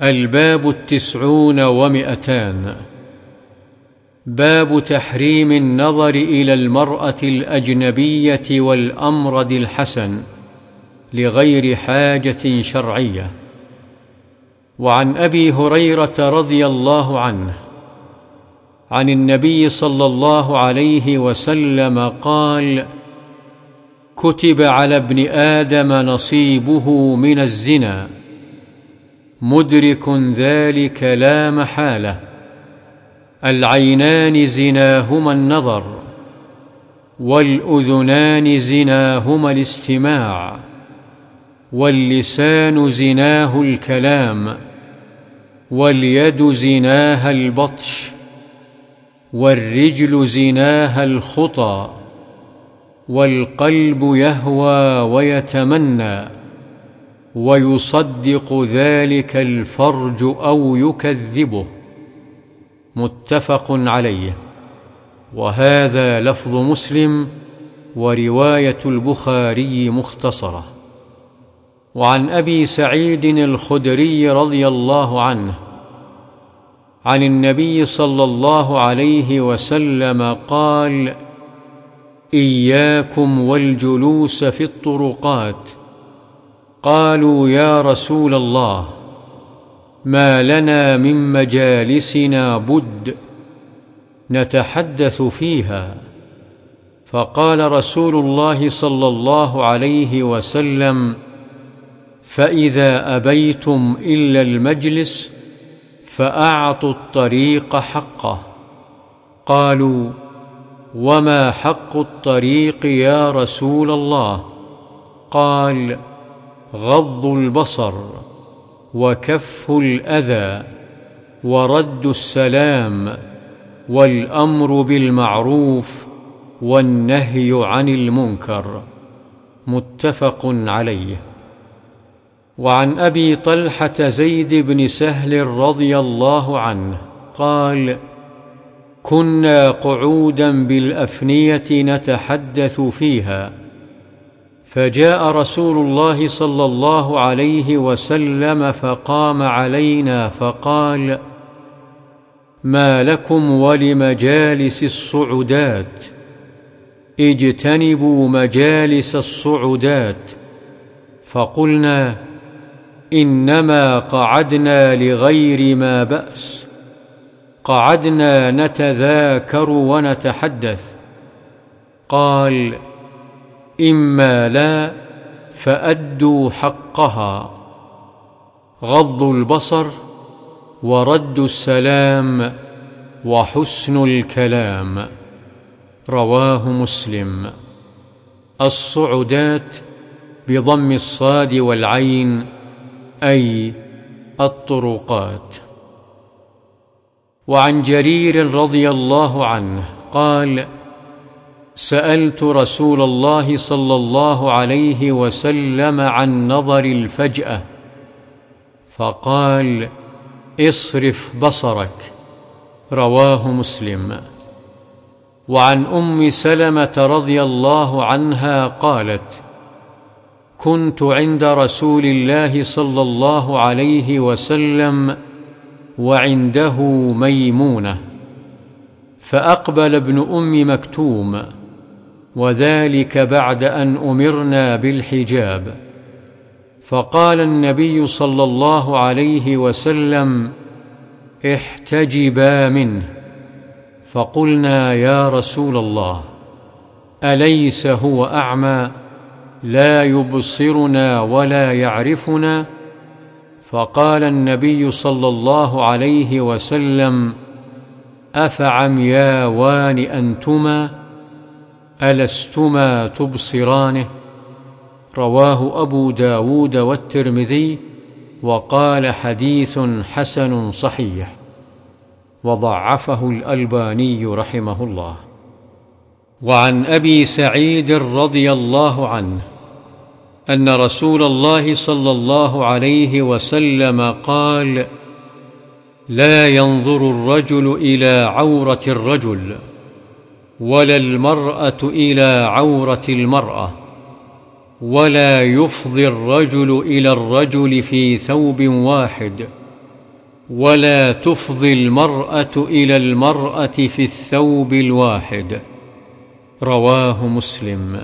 الباب التسعون ومئتان. باب تحريم النظر إلى المرأة الأجنبية والامرد الحسن لغير حاجة شرعية. وعن أبي هريرة رضي الله عنه عن النبي صلى الله عليه وسلم قال كتب على ابن آدم نصيبه من الزنا مدرك ذلك لا محالة. العينان زناهما النظر والأذنان زناهما الاستماع واللسان زناه الكلام واليد زناها البطش والرجل زناها الخطى والقلب يهوى ويتمنى. ويصدق ذلك الفرج أو يكذبه. متفق عليه. وهذا لفظ مسلم ورواية البخاري مختصرة. وعن أبي سعيد الخدري رضي الله عنه عن النبي صلى الله عليه وسلم قال إياكم والجلوس في الطرقات قالوا يا رسول الله ما لنا من مجالسنا بد نتحدث فيها. فقال رسول الله صلى الله عليه وسلم فإذا أبيتم إلا المجلس فأعطوا الطريق حقه. قالوا وما حق الطريق يا رسول الله؟ قال غض البصر وكف الأذى ورد السلام والأمر بالمعروف والنهي عن المنكر متفق عليه. وعن أبي طلحة زيد بن سهل رضي الله عنه قال كنا قعودا بالأفنية نتحدث فيها فجاء رسول الله صلى الله عليه وسلم فقام علينا فقال ما لكم ولمجالس الصعدات؟ اجتنبوا مجالس الصعدات. فقلنا إنما قعدنا لغير ما بأس قعدنا نتذاكر ونتحدث. قال إما لا فأدوا حقها. غض البصر ورد السلام وحسن الكلام. رواه مسلم. الصعدات بضم الصاد والعين أي الطرقات. وعن جرير رضي الله عنه قال سألت رسول الله صلى الله عليه وسلم عن نظر الفجأة فقال اصرف بصرك. رواه مسلم. وعن أم سلمة رضي الله عنها قالت كنت عند رسول الله صلى الله عليه وسلم وعنده ميمونة فأقبل ابن أم مكتوم وذلك بعد أن أمرنا بالحجاب. فقال النبي صلى الله عليه وسلم احتجبا منه. فقلنا يا رسول الله أليس هو أعمى؟ لا يبصرنا ولا يعرفنا. فقال النبي صلى الله عليه وسلم افعمياوان أنتما؟ ألستما تبصرانه؟ رواه أبو داود والترمذي وقال حديث حسن صحيح. وضعفه الألباني رحمه الله. وعن أبي سعيد رضي الله عنه أن رسول الله صلى الله عليه وسلم قال لا ينظر الرجل إلى عورة الرجل. ولا المرأة إلى عورة المرأة ولا يفضي الرجل إلى الرجل في ثوب واحد ولا تفضي المرأة إلى المرأة في الثوب الواحد. رواه مسلم.